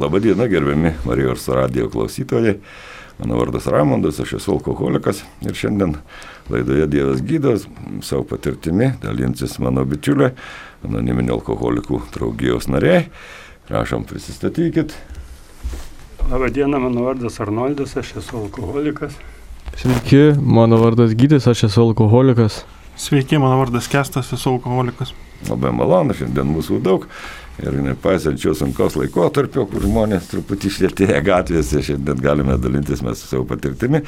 Labadiena, gerbiami Marijos radio klausytojai. Mano vardas Ramondas, aš esu alkoholikas ir šiandien laidoje Dievas gydas savo patirtimi dalinsis mano bičiulė, anoniminio alkoholikų draugijos nariai. Prašom, prisistatykit. Labadiena, mano vardas Arnoldas, aš esu alkoholikas. Sveiki, mano vardas Gydis, aš esu alkoholikas. Sveiki, mano vardas Kestas, esu alkoholikas. Labai malonu, šiandien mūsų daug. Ir nepaisant šio sunkaus laikotarpio, kur žmonės truputį išlėtėja gatvėse, šiandien galime dalintis mes savo patirtimi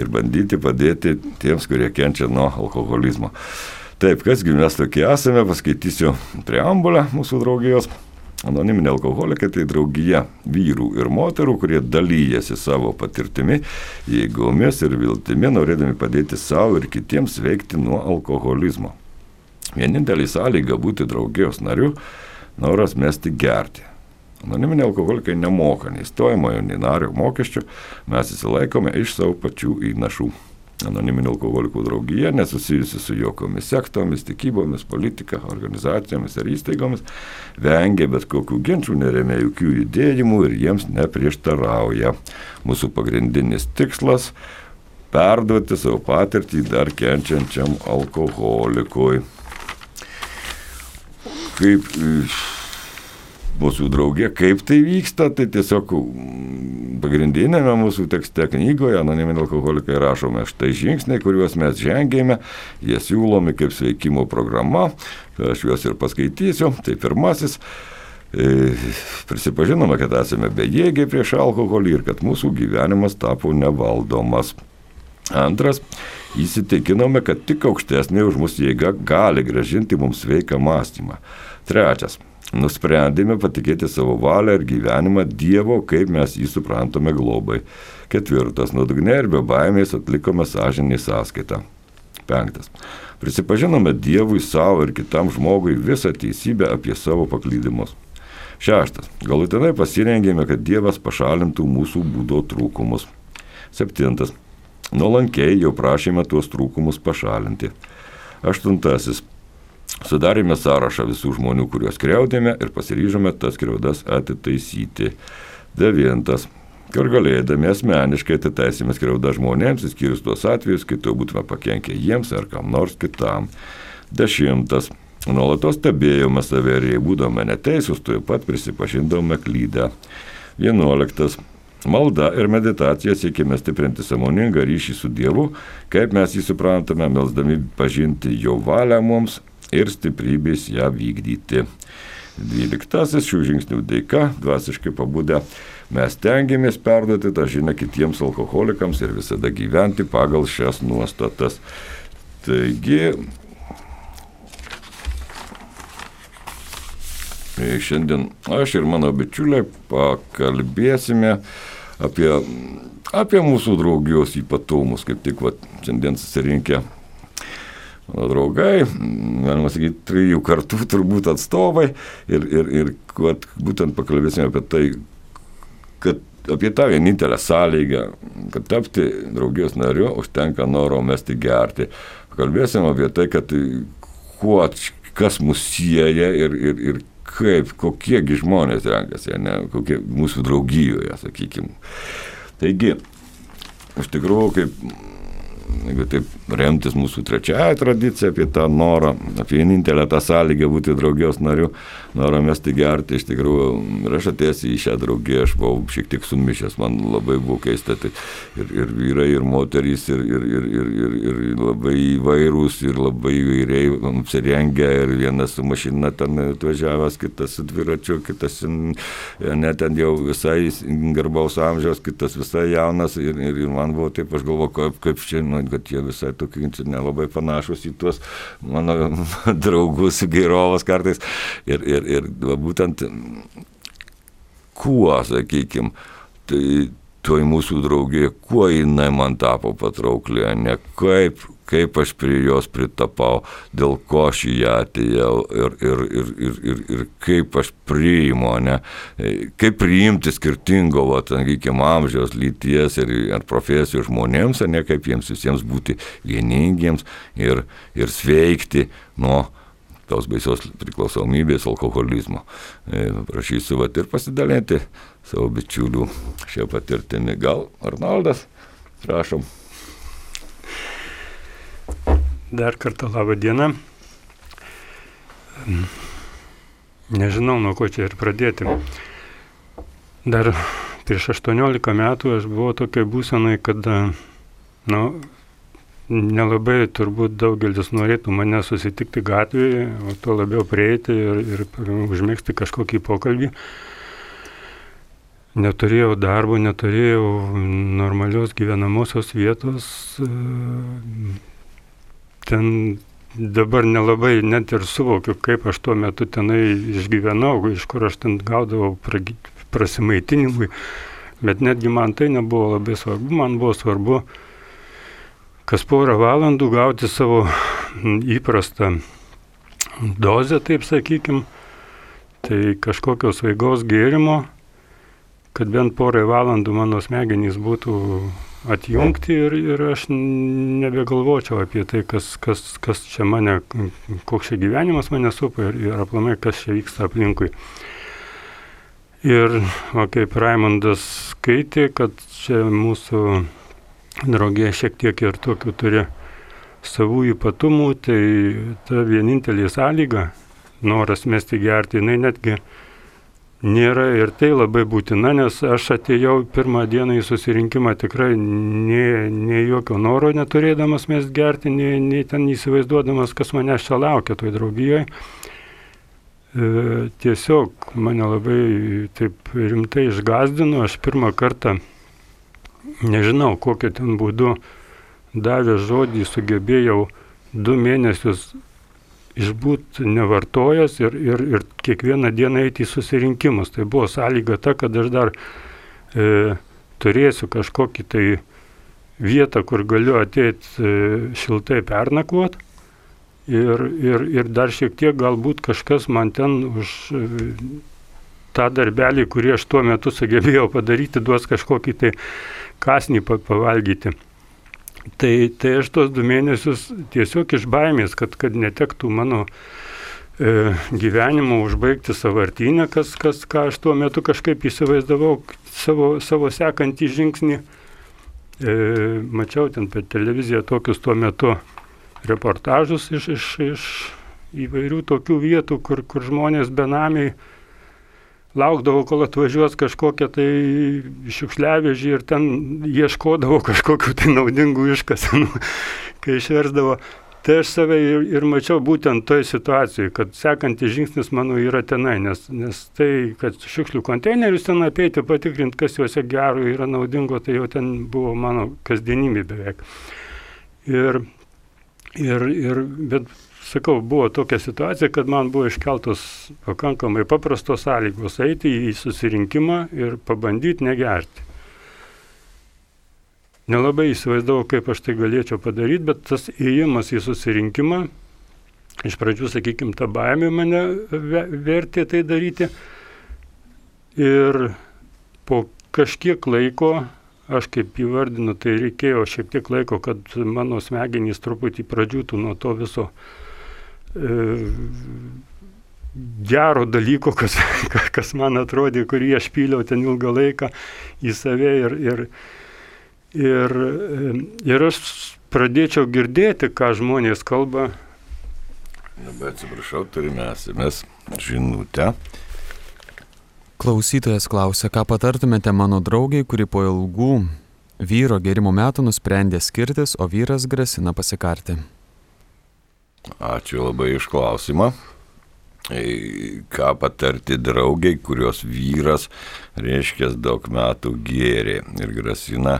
ir bandyti padėti tiems, kurie kenčia nuo alkoholizmo. Taip, kasgi mes tokie esame, paskaitysiu preambulę mūsų draugijos. Anoniminė alkoholikė tai draugija vyrų ir moterų, kurie dalyjasi savo patirtimi, jėgomis ir viltimi, norėdami padėti savo ir kitiems veikti nuo alkoholizmo. Vienintelį sąlygą būti draugijos nariu - noras mesti gerti. Anoniminiai alkoholikai nemoka nei stojamojo, nei nario mokesčių, mes įsilaikome iš savo pačių įnašų. Anoniminio alkoholikų draugija nesusijusi su jokiomis sektomis, tikybomis, politika, organizacijomis ar įstaigomis, vengia bet kokių ginčių, neremia jokių judėjimų ir jiems neprieštarauja. Mūsų pagrindinis tikslas - perduoti savo patirtį dar kenčiančiam alkoholikui. Kaip mūsų draugė, kaip tai vyksta, tai tiesiog mm, pagrindinėme mūsų tekste knygoje anoniminė alkoholikai rašome štai žingsniai, kuriuos mes žengėme, jie siūlomi kaip sveikimo programa, aš juos ir paskaitysiu. Tai pirmasis, e, prisipažinome, kad esame bejėgiai prieš alkoholį ir kad mūsų gyvenimas tapo nevaldomas. Antras, įsitikinome, kad tik aukštesnė už mūsų jėga gali gražinti mums sveiką mąstymą. Trečias, Nusprendėme patikėti savo valią ir gyvenimą Dievo, kaip mes jį suprantame globai. Ketvirtas, nuodugnė ir be baimės atlikome sąžinį sąskaitą. Penktas. Prisipažinome Dievui savo ir kitam žmogui visą teisybę apie savo paklydimus. Šeštas. Galutinai pasirengėme, kad Dievas pašalintų mūsų būdo trūkumus. Septintas. Nuolankiai jau prašėme tuos trūkumus pašalinti. Aštuntasis. Sudarėme sąrašą visų žmonių, kuriuos kreudėme ir pasiryžome tas kreudas atitaisyti. Devintas. Kur galėdami asmeniškai atitaisėme skriaudą žmonėms, įskyrus tuos atvejus, kai to būtume pakenkę jiems ar kam nors kitam. Dešimtas. Nuolatos stebėjome save ir jei būdome neteisūs, tuoj pat prisipažindome klydę. Vienuoliktas. Malda ir meditacija siekime stiprinti samoningą ryšį su Dievu, kaip mes jį suprantame, melsdami pažinti jo valią mums ir stiprybės ją vykdyti. Dvyliktasis šių žingsnių dėka, dvasiškai pabudę, mes tengiamės perduoti tą žinią kitiems alkoholikams ir visada gyventi pagal šias nuostatas. Taigi, šiandien aš ir mano bičiuliai pakalbėsime apie, apie mūsų draugijos ypatumus, kaip tik va, šiandien susirinkę draugai, galima sakyti, trijų kartų turbūt atstovai ir, ir, ir vat, būtent pakalbėsime apie tai, kad apie tą vienintelę sąlygą, kad tapti draugijos nariu užtenka noro mesti gerti. Pakalbėsime apie tai, kad kuo, kas mus sieja ir, ir, ir kaip, kokiegi žmonės renkasi, ne, kokie mūsų draugijoje, sakykime. Taigi, iš tikrųjų, kaip jeigu taip remtis mūsų trečiaja tradicija, apie tą norą, apie vienintelę tą sąlygą būti draugijos nariu, norą mesti gerti, iš tikrųjų, ir aš atėjęs į šią draugiją, aš buvau šiek tiek sumišęs, man labai buvo keista, tai ir, ir vyrai, ir moterys, ir, ir, ir, ir, ir, ir labai įvairūs, ir labai įvairiai apsirengę, ir vienas su mašina ten atvažiavęs, kitas su dviračiu, kitas net ten jau visai garbaus amžiaus, kitas visai jaunas, ir, ir, ir man buvo taip, aš galvoju, kaip, kaip čia, nu, kad jie visai tokie nelabai panašus į tuos mano draugus, gairovas kartais. Ir, ir, ir va, būtent kuo, sakykime, tai toj mūsų draugė, kuo jinai man tapo patraukli, ne kaip, kaip aš prie jos pritapau, dėl ko aš į ją atėjau ir, ir, ir, ir, ir, ir kaip aš priimu, ne, kaip priimti skirtingo, sakykime, amžiaus, lyties ir, ir profesijų žmonėms, ne kaip jiems visiems būti vieningiems ir, ir sveikti nuo tos baisios priklausomybės, alkoholizmo. E, prašysiu vat ir pasidalinti savo bičiulių šią patirtimį. Gal Arnoldas, prašom. Dar kartą labą dieną. Nežinau, nuo ko čia ir pradėti. Dar prieš 18 metų aš buvau tokia būsenai, kad, nu, nelabai turbūt daugelis norėtų mane susitikti gatvėje, o tuo labiau prieiti ir, ir užmėgsti kažkokį pokalbį. Neturėjau darbo, neturėjau normalios gyvenamosios vietos. Ten dabar nelabai net ir suvokiu, kaip aš tuo metu tenai išgyvenau, iš kur aš ten gaudavau prasimaitinimui. Bet netgi man tai nebuvo labai svarbu, man buvo svarbu kas porą valandų gauti savo įprastą dozę, taip sakykim, tai kažkokios vaigos gėrimo, kad bent porai valandų mano smegenys būtų atjungti ir, ir aš nebegalvočiau apie tai, kas, kas, kas čia mane, koks čia gyvenimas mane supa ir, ir aplamai, kas čia vyksta aplinkui. Ir, o kaip Raimondas skaitė, kad čia mūsų draugė šiek tiek ir tokių turi savų ypatumų, tai ta vienintelė sąlyga, noras mesti gerti, jinai netgi nėra ir tai labai būtina, nes aš atėjau pirmą dieną į susirinkimą tikrai nei, nei jokio noro neturėdamas mes gerti, nei, nei ten įsivaizduodamas, kas mane čia laukia toj draugijoje. E, tiesiog mane labai taip rimtai išgazdino, aš pirmą kartą nežinau, kokiu ten būdu davė žodį, sugebėjau du mėnesius išbūti nevartojęs ir, ir, ir kiekvieną dieną eiti į susirinkimus. Tai buvo sąlyga ta, kad aš dar e, turėsiu kažkokį tai vietą, kur galiu ateiti e, šiltai pernakvot. Ir, ir, ir dar šiek tiek galbūt kažkas man ten už e, tą darbelį, kurį aš tuo metu sugebėjau padaryti, duos kažkokį tai kasnį pavalgyti. Tai, tai aš tos du mėnesius tiesiog iš baimės, kad, kad netektų mano e, gyvenimo užbaigti savartinę, kas, kas, ką aš tuo metu kažkaip įsivaizdavau savo, savo sekantį žingsnį. E, mačiau ten per televiziją tokius tuo metu reportažus iš, iš, iš įvairių tokių vietų, kur, kur žmonės benamiai laukdavo, kol atvažiuos kažkokia tai šiukšliavežį ir ten ieškodavo kažkokiu tai naudingų iškasenų, kai išversdavo. Tai aš save ir, ir mačiau būtent toj situacijai, kad sekantis žingsnis mano yra tenai, nes, nes tai, kad šiukšlių konteinerius ten apeiti, patikrinti, kas juose gero yra naudingo, tai jau ten buvo mano kasdienybė beveik. Ir, ir, ir, bet sakau, buvo tokia situacija, kad man buvo iškeltos pakankamai paprastos sąlygos eiti į susirinkimą ir pabandyti negerti. Nelabai įsivaizdavau, kaip aš tai galėčiau padaryti, bet tas įėjimas į susirinkimą, iš pradžių, sakykime, ta baimė mane vertė tai daryti. Ir po kažkiek laiko, aš kaip įvardinu, tai reikėjo šiek tiek laiko, kad mano smegenys truputį pradžiūtų nuo to viso gero dalyko, kas, kas man atrodė, kurį aš pyliau ten ilgą laiką į save ir, ir, ir, ir aš pradėčiau girdėti, ką žmonės kalba. Labai atsiprašau, turime SMS žinutę. Klausytojas klausia, ką patartumėte mano draugiai, kuri po ilgų vyro gerimo metų nusprendė skirtis, o vyras grasina pasikarti. Ačiū labai iš klausimą. E, ką patarti draugiai, kurios vyras, reiškia, daug metų gėrė ir grasina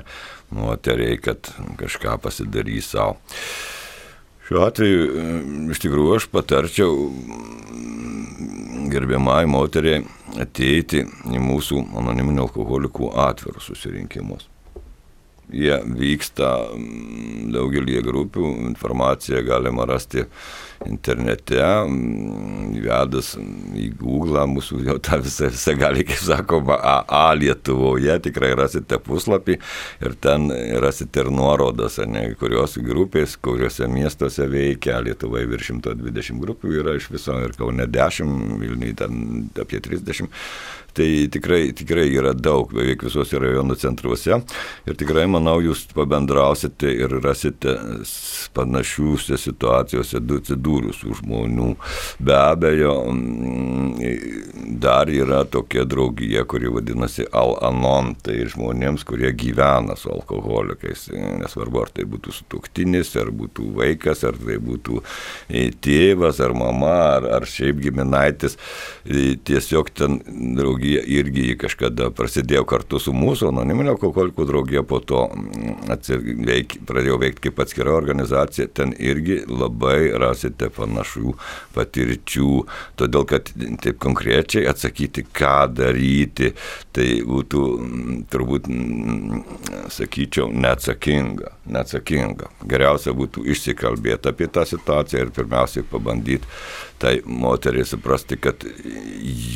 moteriai, kad kažką pasidarys savo. Šiuo atveju e, iš tikrųjų aš patarčiau gerbiamai moteriai ateiti į mūsų anoniminių alkoholikų atvirus susirinkimus. Jie vyksta mm, daugelį grupių, informaciją galima rasti internete, mm, įvedus į Google, mūsų jau tą visą, visą gali, kaip sakoma, AA Lietuvoje, tikrai rasite puslapį ir ten rasite ir nuorodas, ne, kurios grupės, kuriuose miestuose veikia, Lietuvoje virš 120 grupių yra iš viso ir Kaune 10, Vilniui ten apie 30. Tai tikrai, tikrai yra daug, beveik visuose rajonų centruose. Ir tikrai, manau, jūs pabendrausite ir rasite panašiuose situacijose atsidūrusių žmonių. Be abejo, mm, dar yra tokia draugija, kuri vadinasi Al-Anon, tai žmonėms, kurie gyvena su alkoholikais. Nesvarbu, ar tai būtų sutuktinis, ar būtų vaikas, ar tai būtų e, tėvas, ar mama, ar, ar šiaip giminaitis. E, tiesiog ten draugija draugija irgi kažkada prasidėjo kartu su mūsų anoniminio alkoholikų draugija, po to mm, veik, pradėjau veikti kaip atskira organizacija, ten irgi labai rasite panašių patirčių, todėl kad taip konkrečiai atsakyti, ką daryti, tai būtų mm, turbūt, mm, sakyčiau, neatsakinga. neatsakinga. Geriausia būtų išsikalbėti apie tą situaciją ir pirmiausiai pabandyti tai moteriai suprasti, kad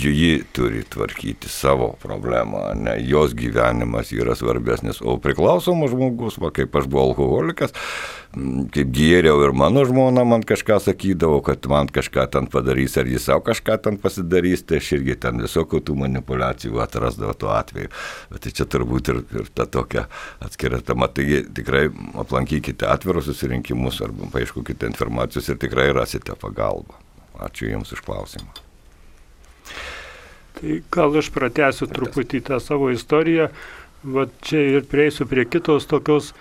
ji turi tvarkyti savo problemą, ne jos gyvenimas yra svarbesnis, o priklausomas žmogus, va, kaip aš buvau alkoholikas, kaip gėriau ir mano žmona man kažką sakydavo, kad man kažką ten padarys, ar jis savo kažką ten pasidarys, tai aš irgi ten visokių tų manipulacijų atrasdavo tuo atveju. Bet tai čia turbūt ir, ir ta tokia atskira tema. Taigi tikrai aplankykite atvirus susirinkimus arba paieškokite informacijos ir tikrai rasite pagalbą. Ačiū Jums už klausimą. Tai gal aš pratęsiu truputį tą savo istoriją, va čia ir prieisiu prie kitos tokios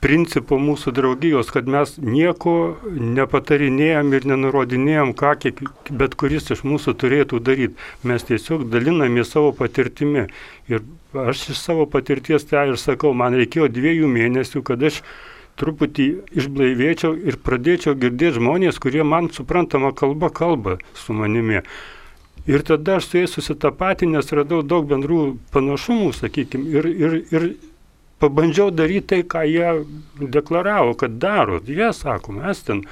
principo mūsų draugijos, kad mes nieko nepatarinėjom ir nenurodinėjom, ką kiek, bet kuris iš mūsų turėtų daryti. Mes tiesiog daliname savo patirtimi. Ir aš iš savo patirties tai ir sakau, man reikėjo dviejų mėnesių, kad aš truputį išblaivėčiau ir pradėčiau girdėti žmonės, kurie man suprantama kalba kalba su manimi. Ir tada aš su jais susitapatinęs radau daug bendrų panašumų, sakykime, ir, ir, ir pabandžiau daryti tai, ką jie deklaravo, kad daro. Jie sako, mes ten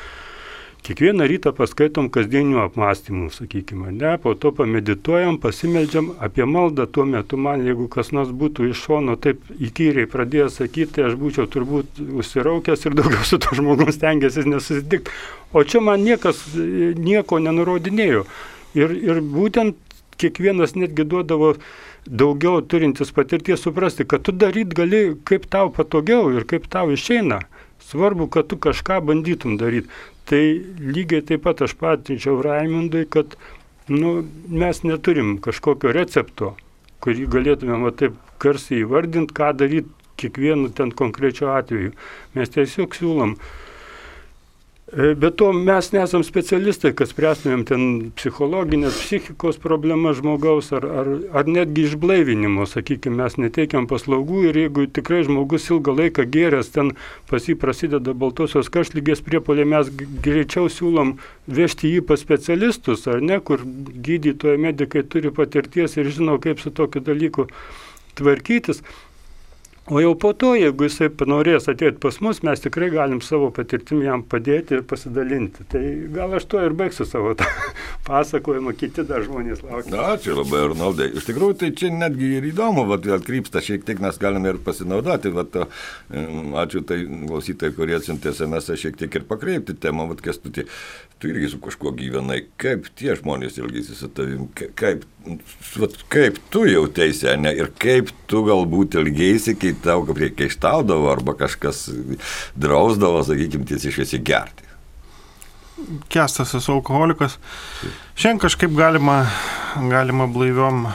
Kiekvieną rytą paskaitom kasdienių apmąstymų, sakykime, ne, po to pamedituojam, pasimeldžiam apie maldą, tuo metu man, jeigu kas nors būtų iš šono taip įkyriai pradėjęs sakyti, tai aš būčiau turbūt užsiraukęs ir daugiau su to žmogus tengiasi nesusitikti. O čia man niekas nieko nenurodinėjo. Ir, ir būtent kiekvienas netgi duodavo daugiau turintis patirties suprasti, kad tu daryt gali kaip tau patogiau ir kaip tau išeina. Svarbu, kad tu kažką bandytum daryti. Tai lygiai taip pat aš patinčiau Raimundui, kad nu, mes neturim kažkokio recepto, kurį galėtumėm taip garsiai įvardinti, ką daryti kiekvienu ten konkrečiu atveju. Mes tiesiog siūlom E, be to mes nesam specialistai, kad spręstumėm ten psichologinės, psichikos problemas žmogaus ar, ar, ar netgi išblaivinimo, sakykime, mes neteikiam paslaugų ir jeigu tikrai žmogus ilgą laiką gėręs, ten pas jį prasideda baltosios kažlygės priepolė, mes greičiau siūlom vežti jį pas specialistus, ar ne, kur gydytojai medikai turi patirties ir žino, kaip su tokiu dalyku tvarkytis. O jau po to, jeigu jisai panorės ateiti pas mus, mes tikrai galim savo patirtim jam padėti ir pasidalinti. Tai gal aš to ir baigsiu savo pasakojimą, kiti dar žmonės laukia. Ačiū labai, Arnoldai. Iš tikrųjų, tai čia netgi ir įdomu, vat, atkrypsta, šiek tiek mes galime ir pasinaudoti. Vat, ačiū tai klausytojai, kurie atsintė SMS, šiek tiek ir pakreipti temą, vat, kas tu, tu irgi su kažkuo gyvenai, kaip tie žmonės ilgisi su tavim, kaip, kaip tu jautėsi, ne, ir kaip tu galbūt ilgėsi, kai tau priekaištaudavo arba kažkas drausdavo, sakykime, tiesiai šviesiai gerti. Kestas esu alkoholikas. Šiandien kažkaip galima, galima blaiviom,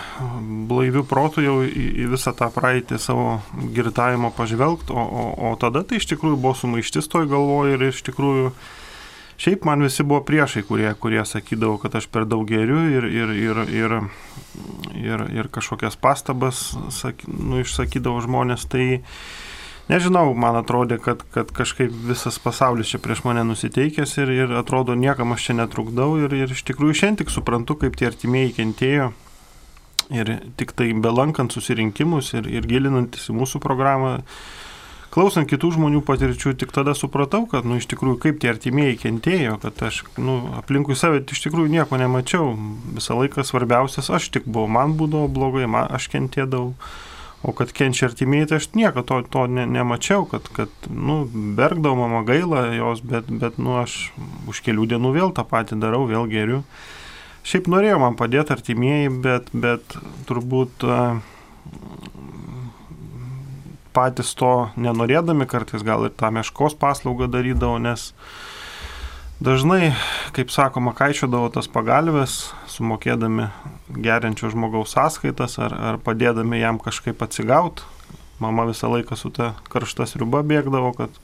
blaivių protų jau į, į visą tą praeitį savo girtavimo pažvelgti, o, o, o tada tai iš tikrųjų buvo sumaištis toj galvoje ir iš tikrųjų Šiaip man visi buvo priešai, kurie, kurie sakydavo, kad aš per daug geriu ir, ir, ir, ir, ir, ir kažkokias pastabas sak, nu, išsakydavo žmonės. Tai nežinau, man atrodė, kad, kad kažkaip visas pasaulis čia prieš mane nusiteikęs ir, ir atrodo, niekam aš čia netrukdau. Ir, ir iš tikrųjų šiandien tik suprantu, kaip tie artimieji kentėjo. Ir tik tai belankant susirinkimus ir, ir gilinantis į mūsų programą, klausant kitų žmonių patirčių, tik tada supratau, kad, nu, iš tikrųjų, kaip tie artimieji kentėjo, kad aš, nu, aplinkui save iš tikrųjų nieko nemačiau. Visą laiką svarbiausias aš tik buvau, man būdavo blogai, man, aš kentėdavau. O kad kenčia artimieji, tai aš nieko to, to ne, nemačiau, kad, kad, nu, bergdavo mama gaila jos, bet, bet, nu, aš už kelių dienų vėl tą patį darau, vėl geriu. Šiaip norėjo man padėti artimieji, bet, bet turbūt patys to nenorėdami kartais gal ir tą meškos paslaugą darydavo, nes dažnai, kaip sakoma, kaičiodavo tas pagalbės, sumokėdami geriančio žmogaus sąskaitas ar, ar padėdami jam kažkaip atsigauti. Mama visą laiką su ta karšta sriuba bėgdavo, kad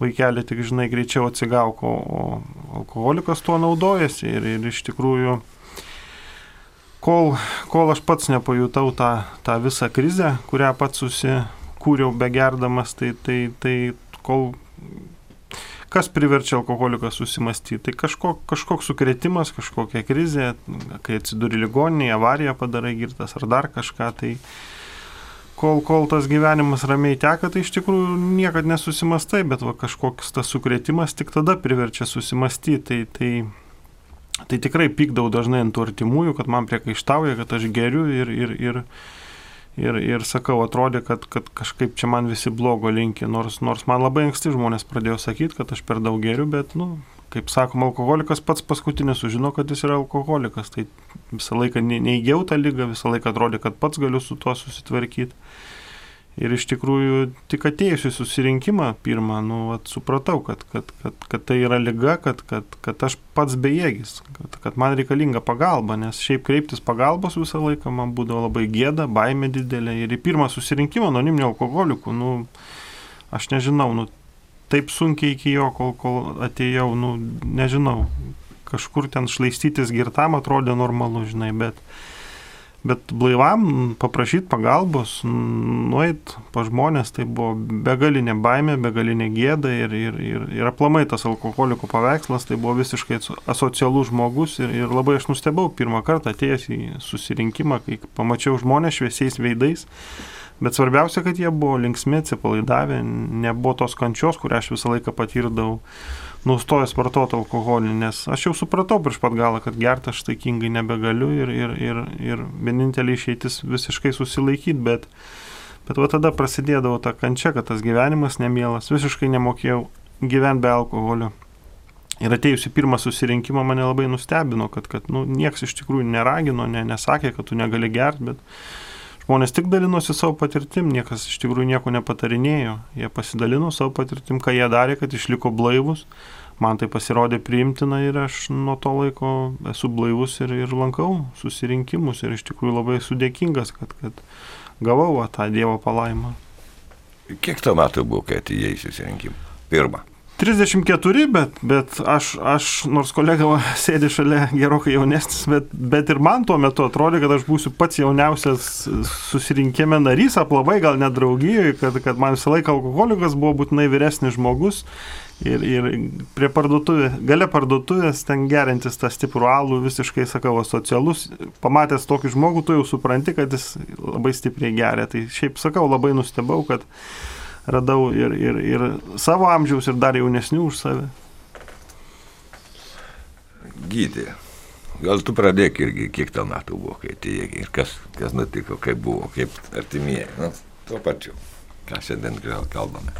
vaikelį tik, žinai, greičiau atsigauk, o, o alkoholikas tuo naudojasi ir, ir iš tikrųjų kol, kol aš pats nepajutau tą, tą visą krizę, kurią pats susi, kūriau begerdamas, tai, tai, tai kol kas priverčia alkoholiką susimastyti. Tai kažko, kažkoks sukretimas, kažkokia krizė, kai atsiduri ligoninėje, avariją padarai girtas ar dar kažką. Tai kol, kol tas gyvenimas ramiai teka, tai iš tikrųjų niekada nesusimastai, bet va, kažkoks tas sukretimas tik tada priverčia susimastyti. Tai, tai, tai tikrai pykdau dažnai ant artimųjų, kad man priekaištauja, kad aš geriu ir, ir, ir, ir, ir sakau, atrodė, kad, kad kažkaip čia man visi blogo linki, nors, nors man labai anksti žmonės pradėjo sakyti, kad aš per daug geriu, bet, nu, kaip sakoma, alkoholikas pats paskutinis sužino, kad jis yra alkoholikas, tai visą laiką neįgiau tą lygą, visą laiką atrodė, kad pats galiu su tuo susitvarkyti. Ir iš tikrųjų tik atėjus į susirinkimą pirmą, nu, at, supratau, kad, kad, kad, kad tai yra lyga, kad, kad, kad aš pats bejėgis, kad, kad man reikalinga pagalba, nes šiaip kreiptis pagalbos visą laiką man būdavo labai gėda, baimė didelė. Ir į pirmą susirinkimą anoniminio alkoholikų, nu, aš nežinau, nu, taip sunkiai iki jo, kol, kol atėjau, nu, nežinau, kažkur ten šlaistytis girtam atrodė normalu, žinai, bet Bet blaivam paprašyti pagalbos, nueit pa žmonės, tai buvo begalinė baimė, begalinė gėda ir, ir, ir, ir aplamai tas alkoholiko paveikslas, tai buvo visiškai asocialus žmogus ir, ir labai aš nustebau pirmą kartą atėjęs į susirinkimą, kai pamačiau žmonės šviesiais veidais. Bet svarbiausia, kad jie buvo linksmi, atsipalaidavę, nebuvo tos kančios, kurią aš visą laiką patirdavau nustojęs vartoti alkoholį, nes aš jau supratau prieš pat galą, kad gerti aš taikingai nebegaliu ir, ir, ir, ir vienintelė išeitis visiškai susilaikyti, bet, bet va tada prasidėdavo ta kančia, kad tas gyvenimas nemielas, visiškai nemokėjau gyventi be alkoholio. Ir atėjus į pirmą susirinkimą mane labai nustebino, kad, kad nu, nieks iš tikrųjų neragino, ne, nesakė, kad tu negali gerti, bet žmonės tik dalinosi savo patirtim, niekas iš tikrųjų nieko nepatarinėjo. Jie pasidalino savo patirtim, ką jie darė, kad išliko blaivus. Man tai pasirodė priimtina ir aš nuo to laiko esu blaivus ir, ir lankau susirinkimus ir iš tikrųjų labai sudėkingas, kad, kad gavau va, tą Dievo palaimą. Kiek to metų buvo, kai atėjai į susirinkimą? Pirmą. 34, bet, bet aš, aš, nors kolega sėdi šalia gerokai jaunesnis, bet, bet ir man tuo metu atrodė, kad aš būsiu pats jauniausias susirinkime narys, aplamai gal net draugijoje, kad, kad man visą laiką alkoholikas buvo būtinai vyresnis žmogus. Ir, ir prie parduotuvės, gale parduotuvės ten gerintis tą stiprų alų, visiškai sakau, socialus, pamatęs tokį žmogų, tu jau supranti, kad jis labai stipriai geria. Tai šiaip sakau, labai nustebau, kad radau ir, ir, ir savo amžiaus, ir dar jaunesnių už save. Gydė. Gal tu pradėk irgi, kiek tau metų buvo, kai atėjai ir kas, kas nutiko, kaip buvo, kaip artimieji. Nu, tuo pačiu, ką šiandien gal kalbame.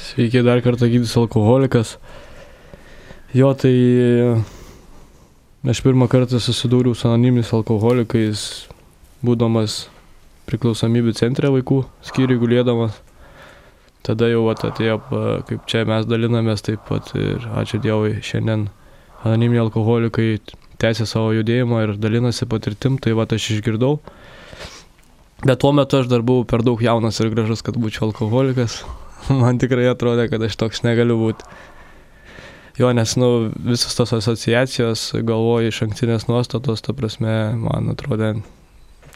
Sveiki, dar kartą gydys alkoholikas. Jo, tai aš pirmą kartą susidūriau su anoniminis alkoholikais, būdamas priklausomybių centre vaikų skyriui gulėdamas tada jau vat, atėjo, kaip čia mes dalinamės taip pat ir ačiū Dievui, šiandien anoniminiai alkoholikai tęsia savo judėjimą ir dalinasi patirtim, tai va aš išgirdau. Bet tuo metu aš dar buvau per daug jaunas ir gražus, kad būčiau alkoholikas. Man tikrai atrodė, kad aš toks negaliu būti. Jo, nes, nu, visos tos asociacijos, galvoju, iš anktinės nuostatos, ta prasme, man atrodė,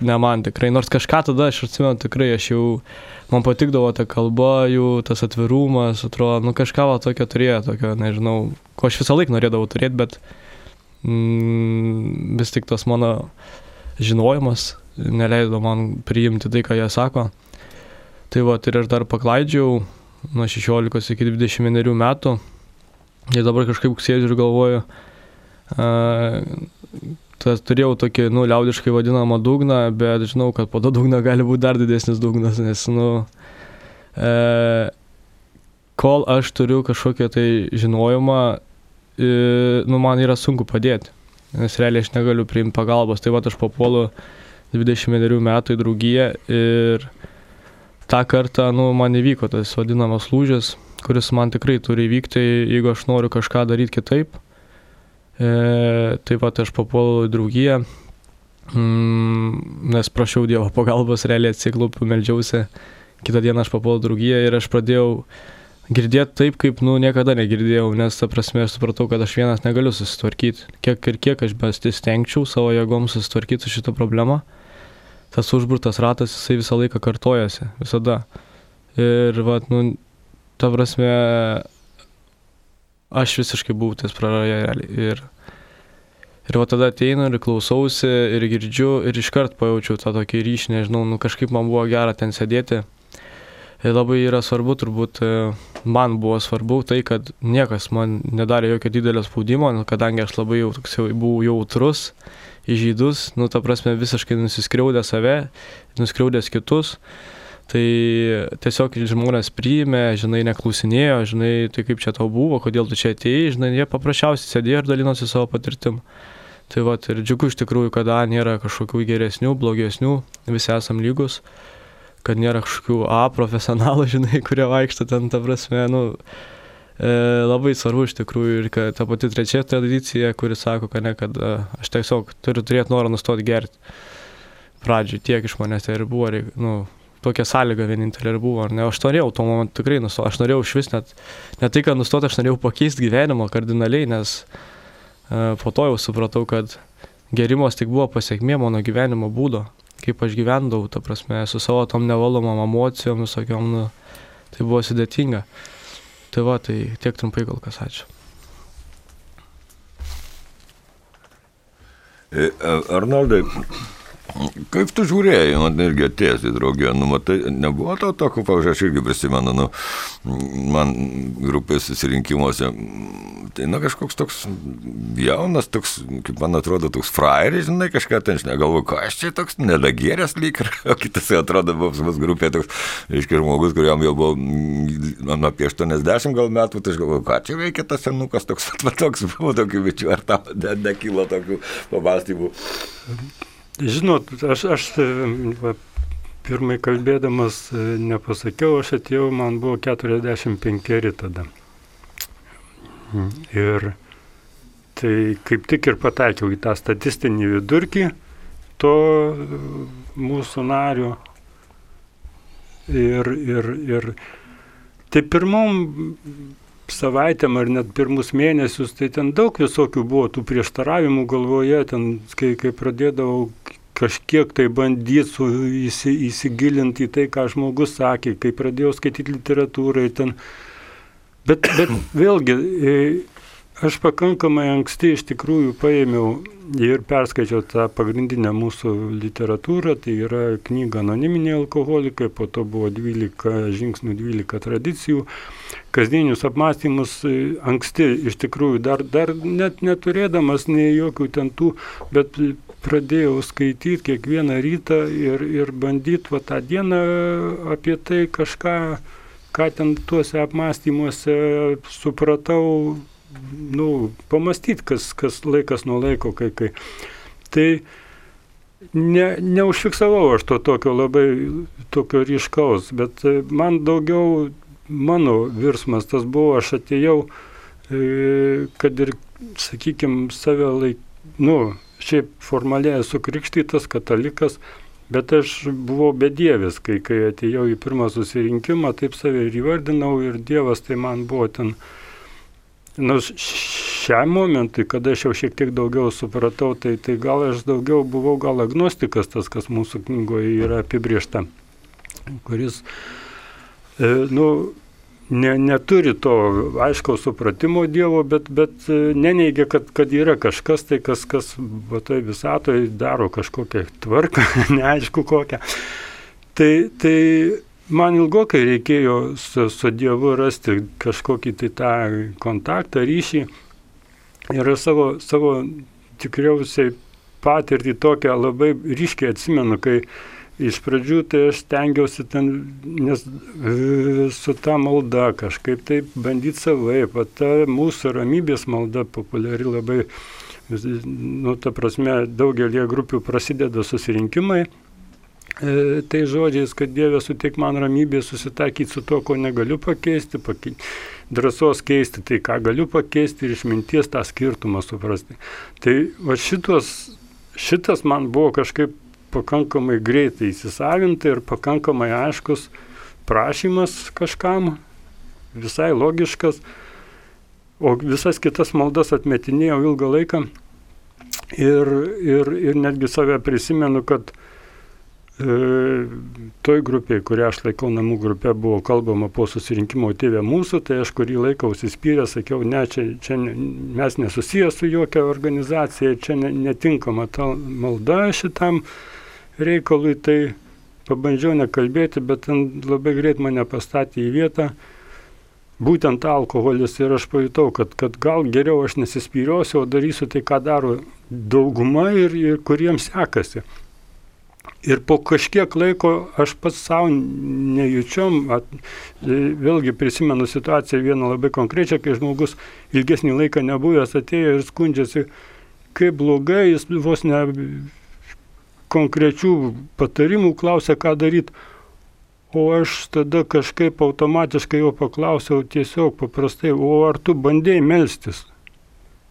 ne man tikrai, nors kažką tada aš atsimenu tikrai, aš jau, man patikdavo ta kalba, jų tas atvirumas, atrodo, nu kažką va tokio turėjo, tokio, nežinau, ko aš visą laiką norėdavau turėti, bet mm, vis tik tas mano žinojimas neleido man priimti tai, ką jie sako. Tai va, ir aš dar paklaidžiau, nuo 16 iki 21 metų. Ir dabar kažkaip sėdžiu ir galvoju, a, tas turėjau tokį, nu, liaudiškai vadinamą dugną, bet žinau, kad po to dugno gali būti dar didesnis dugnas, nes, nu, e, kol aš turiu kažkokią tai žinojimą, e, nu, man yra sunku padėti, nes realiai aš negaliu priimti pagalbos. Tai va, aš papuolu 21 metų į draugiją ir tą kartą, nu, man įvyko tas vadinamas lūžis, kuris man tikrai turi įvykti, jeigu aš noriu kažką daryti kitaip. E, taip pat aš papuolau draugiją, mm, nes prašiau Dievo pagalbos, realiai atsiklupiu, melžiausi. Kitą dieną aš papuolau draugiją ir aš pradėjau girdėti taip, kaip, nu, niekada negirdėjau, nes, ta prasme, aš supratau, kad aš vienas negaliu susitvarkyti. Kiek ir kiek aš besistengčiau savo jėgom susitvarkyti su šitą problemą, tas užburtas ratas, jisai visą laiką kartojasi, visada. Ir, va, nu, ta prasme, aš visiškai buvau ties praraja realiai. Ir, ir va tada ateinu ir klausausi ir girdžiu ir iškart pajaučiau tą tokį ryšį, nežinau, nu kažkaip man buvo gera ten sėdėti. Ir labai yra svarbu, turbūt man buvo svarbu tai, kad niekas man nedarė jokio didelio spaudimo, nu, kadangi aš labai jau toks jau buvau jautrus, įžydus, nu ta prasme visiškai nusiskriaudė save, nuskriaudęs kitus. Tai tiesiog žmonės priėmė, žinai, neklausinėjo, žinai, tai kaip čia tau buvo, kodėl tu čia atėjai, žinai, jie paprasčiausiai sėdėjo ir dalinosi savo patirtim. Tai va, ir džiugu iš tikrųjų, kad A nėra kažkokių geresnių, blogesnių, visi esam lygus, kad nėra kažkokių A profesionalų, žinai, kurie vaikšto ten, ta prasme, nu, e, labai svarbu iš tikrųjų ir kad ta pati trečia tradicija, kuri sako, kad ne, kad e, aš tiesiog turiu turėti norą nustoti gerti. Pradžiui tiek iš manęs tai ir buvo, reik, nu, tokia sąlyga vienintelė ir buvo. Ne, aš norėjau tuo momentu tikrai nustoti, aš norėjau iš vis net, ne tai, kad nustoti, aš norėjau pakeisti gyvenimą kardinaliai, nes uh, po to jau supratau, kad gerimas tik buvo pasiekmė mano gyvenimo būdo, kaip aš gyvendavau, ta prasme, su savo tom nevalomam emocijom, visokiom, nu, tai buvo sudėtinga. Tai va, tai tiek trumpai gal kas ačiū. Arnoldai, Kaip tu žiūrėjai, man irgi atėjęs į draugę, nu, matai, nebuvo to tokio, pavyzdžiui, aš irgi prisimenu, nu, man grupės susirinkimuose, tai, na, kažkoks toks jaunas, toks, kaip man atrodo, toks frajeris, žinai, kažką ten, žinai, galvoju, ką aš čia toks nedagėrės lyg, o kitas atrodo, buvo pas mus grupė toks, reiškia, žmogus, kuriam jau buvo, man apie 80 gal metų, tai aš galvoju, ką čia veikia tas senukas, toks, toks buvo tokių bičių, ar tau nekilo tokių pamastymų. Žinot, aš, aš va, pirmai kalbėdamas nepasakiau, aš atėjau, man buvo 45 tada. Ir tai kaip tik ir pataikiau į tą statistinį vidurkį to mūsų nario. Ir, ir, ir tai pirmom savaitėm ar net pirmus mėnesius, tai ten daug visokių buvo tų prieštaravimų galvoje, ten kai, kai pradėdavau kažkiek tai bandyti įsi, įsigilinti į tai, ką žmogus sakė, kai pradėjau skaityti literatūrą. Ten... Bet, bet vėlgi, e, aš pakankamai anksti iš tikrųjų paėmiau ir perskaičiau tą pagrindinę mūsų literatūrą, tai yra knyga Anoniminiai alkoholikai, po to buvo 12 žingsnių, 12 tradicijų, kasdienius apmąstymus e, anksti iš tikrųjų, dar, dar net neturėdamas nei jokių ten tų, bet pradėjau skaityti kiekvieną rytą ir, ir bandyti va tą dieną apie tai kažką, ką ten tuose apmąstymuose supratau, nu, pamastyti, kas, kas laikas nuo laiko, kai kai. Tai ne, neužfiksavau aš to tokio labai tokio ryškaus, bet man daugiau mano virsmas tas buvo, aš atėjau, e, kad ir, sakykime, save laik, nu, šiaip formaliai esu krikštytas katalikas, bet aš buvau bedievis, kai, kai atėjau į pirmą susirinkimą, taip save ir įvardinau ir Dievas tai man buvo ten, nu, šiam momentui, kada aš jau šiek tiek daugiau supratau, tai, tai gal aš daugiau buvau gal agnostikas, tas, kas mūsų knygoje yra apibriešta, kuris, e, nu, ne, neturi to aiškaus supratimo Dievo, bet, bet e, neneigia, kad, kad yra kažkas tai, kas, kas tai visatoje daro kažkokią tvarką, neaišku kokią. Tai, tai man ilgokai reikėjo su, su Dievu rasti kažkokį tai tą kontaktą, ryšį. Ir savo, savo tikriausiai patirtį tokią labai ryškiai atsimenu, kai iš pradžių tai aš stengiausi ten, nes su ta malda kažkaip taip bandyti savaip, o ta mūsų ramybės malda populiari labai, nu, ta prasme, daugelie grupių prasideda susirinkimai. E, tai žodžiais, kad Dieve suteik man ramybę susitaikyti su to, ko negaliu pakeisti, pakei, drąsos keisti tai, ką galiu pakeisti ir išminties tą skirtumą suprasti. Tai va šitos, šitas man buvo kažkaip pakankamai greitai įsisavinta ir pakankamai aiškus prašymas kažkam, visai logiškas, o visas kitas maldas atmetinėjau ilgą laiką ir, ir, ir netgi save prisimenu, kad toj grupiai, kurią aš laikau namų grupė, buvo kalbama po susirinkimo tėvė mūsų, tai aš kurį laiką užsispyrę sakiau, ne, čia, čia mes nesusijęs su jokia organizacija, čia ne, netinkama ta malda šitam reikalui, tai pabandžiau nekalbėti, bet ten labai greit mane pastatė į vietą. Būtent alkoholis ir aš pajutau, kad, kad gal geriau aš nesispyriosiu, o darysiu tai, ką daro dauguma ir, ir kuriems sekasi. Ir po kažkiek laiko aš pats savo nejučiom, at, vėlgi prisimenu situaciją vieną labai konkrečią, kai žmogus ilgesnį laiką nebuvęs atėjo ir skundžiasi, kaip blogai, jis vos ne konkrečių patarimų, klausia, ką daryti. O aš tada kažkaip automatiškai jo paklausiau tiesiog paprastai, o ar tu bandėjai melstis?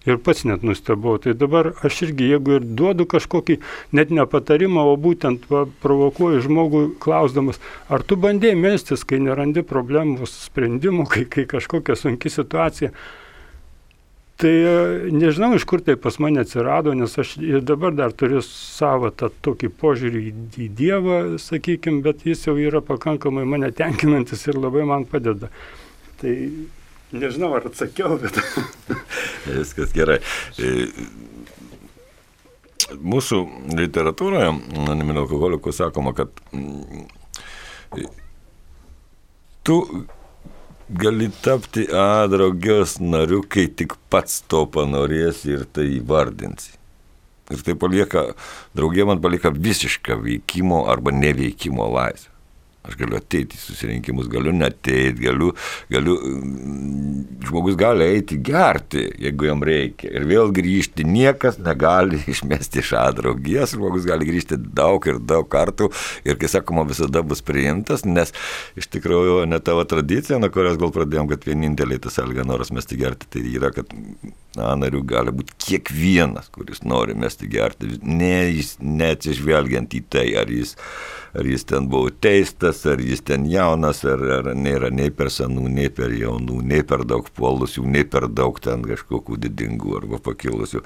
Ir pats net nustebau. Tai dabar aš irgi, jeigu ir duodu kažkokį net ne patarimą, o būtent va, provokuoju žmogų klausdamas, ar tu bandėjai melstis, kai nerandi problemų sprendimų, kai, kai kažkokia sunki situacija, Tai e, nežinau, iš kur tai pas mane atsirado, nes aš ir dabar dar turiu savo tą tokį požiūrį į, Dievą, sakykime, bet jis jau yra pakankamai mane tenkinantis ir labai man padeda. Tai nežinau, ar atsakiau, bet. Viskas gerai. E, mūsų literatūroje, animinio alkoholikų sakoma, kad mm, tu gali tapti A draugijos nariu, kai tik pats to panorėsi ir tai įvardinsi. Ir tai palieka, draugė man palieka visišką veikimo arba neveikimo laisvę. Aš galiu ateiti į susirinkimus, galiu neteiti, galiu, galiu, mm, žmogus gali eiti gerti, jeigu jam reikia. Ir vėl grįžti, niekas negali išmesti iš adraugijas, žmogus gali grįžti daug ir daug kartų. Ir, kai sakoma, visada bus priimtas, nes iš tikrųjų ne tavo tradicija, nuo kurios gal pradėjom, kad vieninteliai tas alga noras mesti gerti, tai yra, kad na, narių gali būti kiekvienas, kuris nori mesti gerti, ne, neatsižvelgiant į tai, ar jis ar jis ten buvo teistas, ar jis ten jaunas, ar, ar nėra nei per senų, nei per jaunų, nei per daug puolusių, nei per daug ten kažkokių didingų arba pakilusių.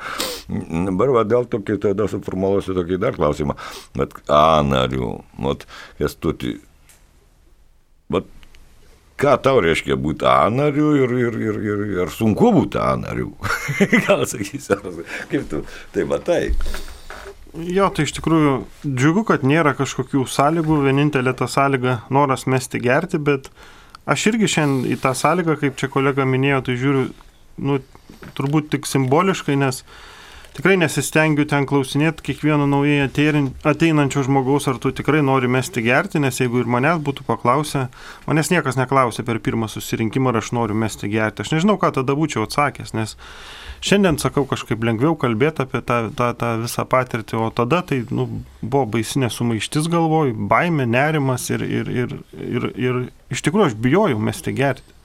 Dabar va, dėl to, kai tada suformuoluosiu tokį dar klausimą, bet A narių, mat, kestuti, bet ką tau reiškia būti A nariu ir, ir, ir, ir, ir sunku būti A nariu. Gal sakysi, kaip tu tai matai? Jo, tai iš tikrųjų džiugu, kad nėra kažkokių sąlygų, vienintelė ta sąlyga noras mesti gerti, bet aš irgi šiandien į tą sąlygą, kaip čia kolega minėjo, tai žiūriu, nu, turbūt tik simboliškai, nes tikrai nesistengiu ten klausinėti kiekvieno naujai ateinančio žmogaus, ar tu tikrai nori mesti gerti, nes jeigu ir manęs būtų paklausę, manęs niekas neklausė per pirmą susirinkimą, ar aš noriu mesti gerti. Aš nežinau, ką tada būčiau atsakęs, nes Šiandien sakau kažkaip lengviau kalbėti apie tą, tą, tą visą patirtį, o tada tai nu, buvo baisinė sumaištis galvoj, baime, nerimas ir, ir, ir, ir, ir iš tikrųjų aš bijojau mesti gerti.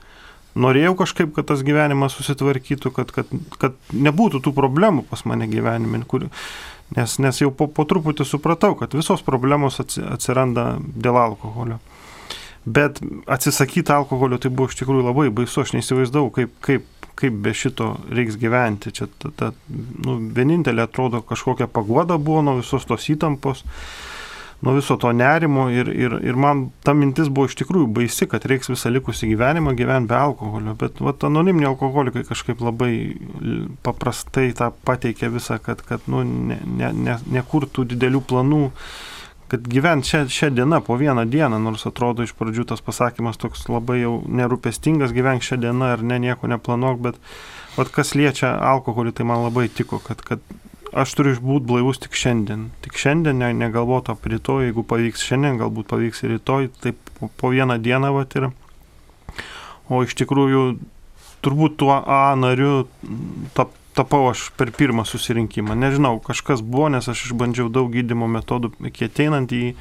Norėjau kažkaip, kad tas gyvenimas susitvarkytų, kad, kad, kad nebūtų tų problemų pas mane gyvenime, kur, nes, nes jau po, po truputį supratau, kad visos problemos atsiranda dėl alkoholio. Bet atsisakyti alkoholio tai buvo iš tikrųjų labai baisu, aš neįsivaizdavau, kaip, kaip kaip be šito reiks gyventi. Čia ta, ta, nu, vienintelė atrodo kažkokia pagoda buvo nuo visos tos įtampos, nuo viso to nerimo ir, ir, ir man ta mintis buvo iš tikrųjų baisi, kad reiks visą likusį gyvenimą gyventi be alkoholio. Bet vat, anoniminiai alkoholikai kažkaip labai paprastai tą pateikė visą, kad, kad nu, nekurtų ne, ne, ne didelių planų kad gyvent šią, šią dieną po vieną dieną, nors atrodo iš pradžių tas pasakymas toks labai jau nerūpestingas, gyvenk šią dieną ar ne, nieko neplanuok, bet vat, kas liečia alkoholį, tai man labai tiko, kad, kad aš turiu būti blaivus tik šiandien. Tik šiandien ne, negalvoti apie rytoj, jeigu pavyks šiandien, galbūt pavyks ir rytoj, taip po vieną dieną vat ir. O iš tikrųjų, turbūt tuo A nariu tap, tapau aš per pirmą susirinkimą. Nežinau, kažkas buvo, nes aš išbandžiau daug gydimo metodų iki ateinant į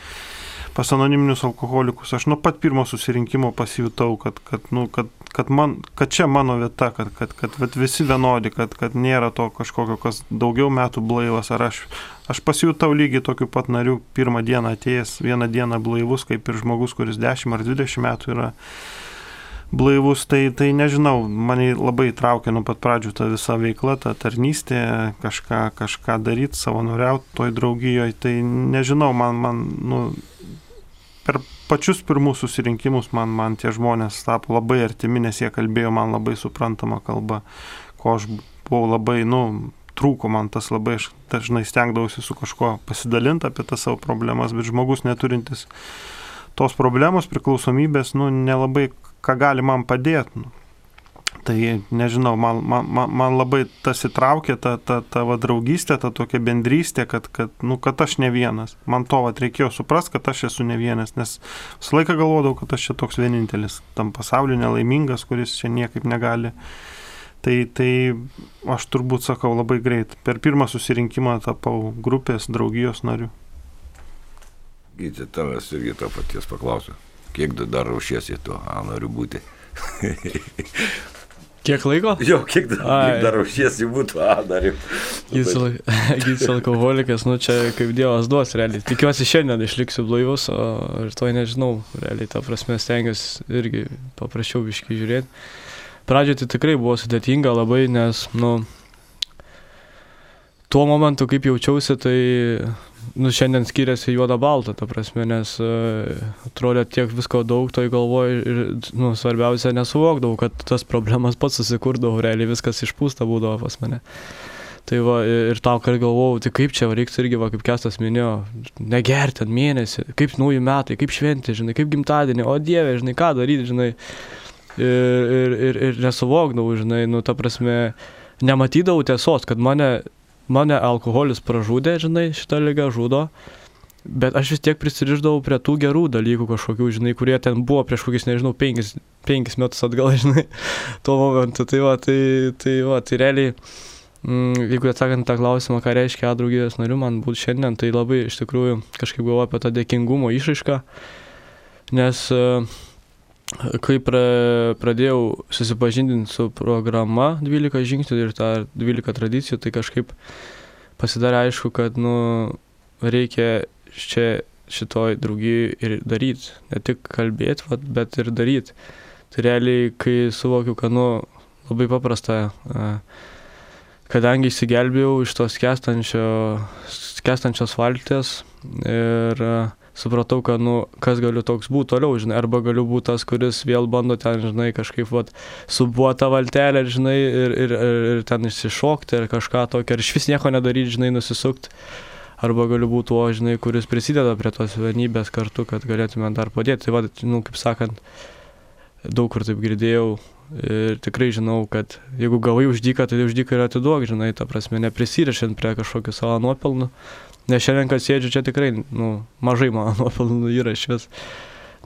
pas anoniminius alkoholikus. Aš nuo pat pirmo susirinkimo pasijutau, kad, kad, nu, kad, kad, man, kad čia mano vieta, kad, kad, kad, kad visi vienodi, kad, kad nėra to kažkokio, kas daugiau metų blaivas. Ar aš, aš pasijutau lygiai tokiu pat nariu pirmą dieną atėjęs, vieną dieną blaivus, kaip ir žmogus, kuris 10 ar 20 metų yra blaivus, tai, tai nežinau, mane labai traukia nuo pat pradžių ta visa veikla, ta tarnystė, kažką, kažką daryti, savanoriauti toj draugijoje, tai nežinau, man, man nu, per pačius pirmus susirinkimus man, man tie žmonės tapo labai artimi, nes jie kalbėjo man labai suprantama kalba, ko aš buvau labai, nu, trūko man tas labai, aš dažnai stengdavausi su kažkuo pasidalinti apie tas savo problemas, bet žmogus neturintis tos problemos, priklausomybės, nu, nelabai ką gali man padėti. Nu. Tai nežinau, man, man, man, labai tas įtraukė, ta, ta, ta va, draugystė, ta tokia bendrystė, kad, kad, nu, kad aš ne vienas. Man to va, reikėjo suprasti, kad aš esu ne vienas, nes visą laiką galvodavau, kad aš čia toks vienintelis tam pasauliu nelaimingas, kuris čia niekaip negali. Tai, tai aš turbūt sakau labai greit. Per pirmą susirinkimą tapau grupės draugijos nariu. Gyti, tavęs irgi to paties paklausiu. Kiek dar ruošiesi to, a, noriu būti. Kiek laiko? Jo, kiek dar, kiek dar ruošiesi būti, a, dar jau. Gytis alkoholikas, nu čia kaip Dievas duos, realiai. Tikiuosi šiandien išliksiu blaivus, o rytoj nežinau, realiai, ta prasme stengiuosi irgi paprasčiau biškai žiūrėti. Pradžioje tai tikrai buvo sudėtinga labai, nes, nu, tuo momentu, kaip jaučiausi, tai nu, šiandien skiriasi juoda balta, ta prasme, nes uh, atrodė tiek visko daug, toj galvoju ir, nu, svarbiausia, nesuvokdavau, kad tas problemas pats susikurdavau, realiai viskas išpūsta būdavo pas mane. Tai va, ir tau, kad galvojau, tai kaip čia reiktų irgi, va, kaip Kestas minėjo, negerti ant mėnesį, kaip naujų metai, kaip šventė, žinai, kaip gimtadienį, o Dieve, žinai, ką daryti, žinai. Ir, ir, ir, ir nesuvokdavau, žinai, nu, ta prasme, nematydavau tiesos, kad mane mane alkoholis pražudė, žinai, šitą lygą žudo. Bet aš vis tiek prisiriždavau prie tų gerų dalykų kažkokių, žinai, kurie ten buvo prieš kokius, nežinau, penkis, penkis metus atgal, žinai, tuo momentu. Tai va, tai, tai, va, tai realiai, mm, jeigu atsakant tą klausimą, ką reiškia A draugijos nariu man būti šiandien, tai labai iš tikrųjų kažkaip galvoju apie tą dėkingumo išraišką, nes uh, kai pra, pradėjau susipažindinti su programa 12 žingsnių ir tą 12 tradicijų, tai kažkaip pasidarė aišku, kad nu, reikia čia šitoj draugijai ir daryti. Ne tik kalbėti, bet ir daryti. Tai realiai, kai suvokiu, kad nu, labai paprasta, kadangi įsigelbėjau iš tos kestančio, kestančios valtės ir supratau, kad, nu, kas galiu toks būti toliau, žinai, arba galiu būti tas, kuris vėl bando ten, žinai, kažkaip, vat, subuota valtelė, žinai, ir, ir, ir, ir ten išsišokti, ir kažką tokio, ir iš vis nieko nedaryti, žinai, nusisukti. Arba galiu būti tuo, žinai, kuris prisideda prie tos vienybės kartu, kad galėtume dar padėti. Tai, va, nu, kaip sakant, daug kur taip girdėjau ir tikrai žinau, kad jeigu gavai uždyką, tai uždyką ir atiduok, žinai, ta prasme, neprisirišant prie kažkokių savo nuopelnų. Nes šiandien, kad sėdžiu čia tikrai, nu, mažai mano nuopelnų yra iš vis.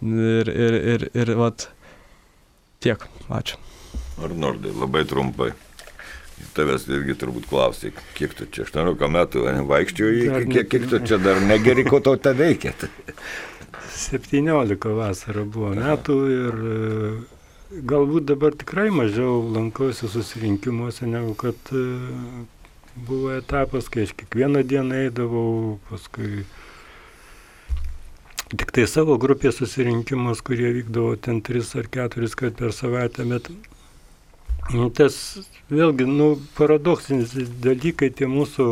Ir, ir, ir, ir, vat, tiek. Ačiū. Arnoldai, labai trumpai. Tavęs irgi turbūt klausai, kiek tu čia 18 metų vaikščioji, kiek, kiek tu čia dar negeri, ko tau te veikia. 17 vasarą buvo metų ir e, galbūt dabar tikrai mažiau lankausi susirinkimuose, negu kad e, buvo etapas, kai aš kiekvieną dieną eidavau, paskui tik tai savo grupės susirinkimus, kurie vykdavo ten tris ar keturis kart per savaitę, bet nu, tas vėlgi, nu, paradoksinis dalykai tie mūsų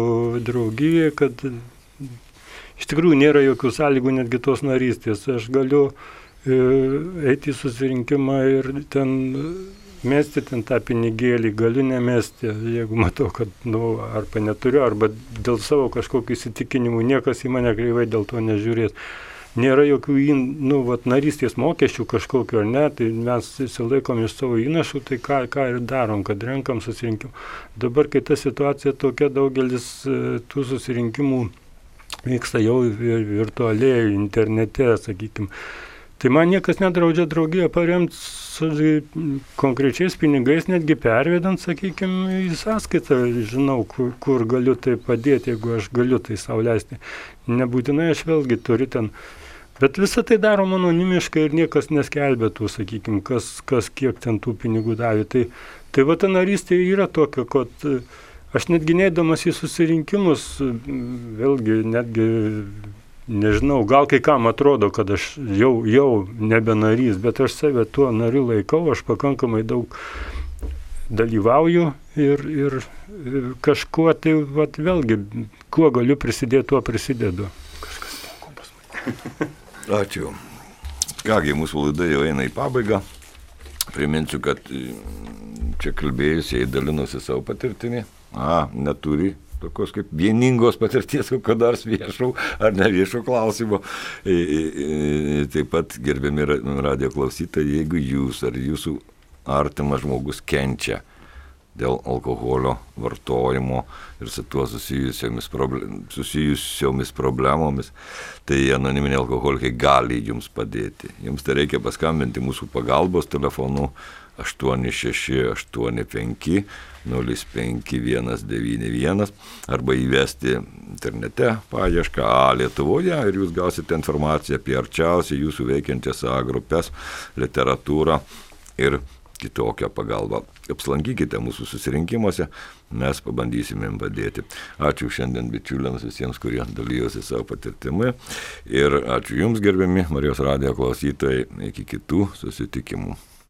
draugijai, kad iš tikrųjų nėra jokių sąlygų netgi tos narystės. Aš galiu e, eiti į susirinkimą ir ten mesti ten tą pinigėlį, galiu nemesti, jeigu matau, kad, nu, arba neturiu, arba dėl savo kažkokių įsitikinimų niekas į mane kreivai dėl to nežiūrės. Nėra jokių, nu, vat, narystės mokesčių kažkokio ar ne, tai mes įsilaikom iš savo įnašų, tai ką, ką ir darom, kad renkam susirinkimų. Dabar, kai ta situacija tokia, daugelis e, tų susirinkimų vyksta jau virtualiai, internete, sakykime Tai man niekas nedraudžia draugiją paremti su konkrečiais pinigais, netgi pervedant, sakykime, į sąskaitą, žinau, kur, kur galiu tai padėti, jeigu aš galiu tai sauliaisti. Nebūtinai aš vėlgi turiu ten. Bet visą tai darom anonimiškai ir niekas neskelbė tų, sakykime, kas, kas kiek ten tų pinigų davė. Tai, tai va ta narystė yra tokia, kad aš netgi neįdamas į susirinkimus, vėlgi netgi nežinau, gal kai kam atrodo, kad aš jau, jau nebenarys, bet aš save tuo nariu laikau, aš pakankamai daug dalyvauju ir, ir, ir kažkuo tai, vat, vėlgi, kuo galiu prisidėti, tuo prisidedu. Kažkas moko pas mane. Ačiū. Kągi, mūsų laida jau eina į pabaigą. Priminsiu, kad čia kalbėjusiai dalinosi savo patirtimi. A, neturi tokios kaip vieningos patirties, kokio nors viešo ar neviešo klausimo. Taip pat gerbiami radio klausytojai, jeigu jūs ar jūsų artimas žmogus kenčia dėl alkoholio vartojimo ir su tuo susijusiomis, problem, susijusiomis problemomis, tai anoniminiai alkoholikai gali jums padėti. Jums tai reikia paskambinti mūsų pagalbos telefonu 8685 05191 arba įvesti internete paiešką A Lietuvoje ir jūs gausite informaciją apie arčiausiai jūsų veikiančias A grupės, literatūrą ir kitokią pagalbą. Apslankykite mūsų susirinkimuose, mes pabandysime jums padėti. Ačiū šiandien bičiuliams visiems, kurie dalyjosi savo patirtimi ir ačiū Jums gerbiami Marijos radijo klausytojai, iki kitų susitikimų.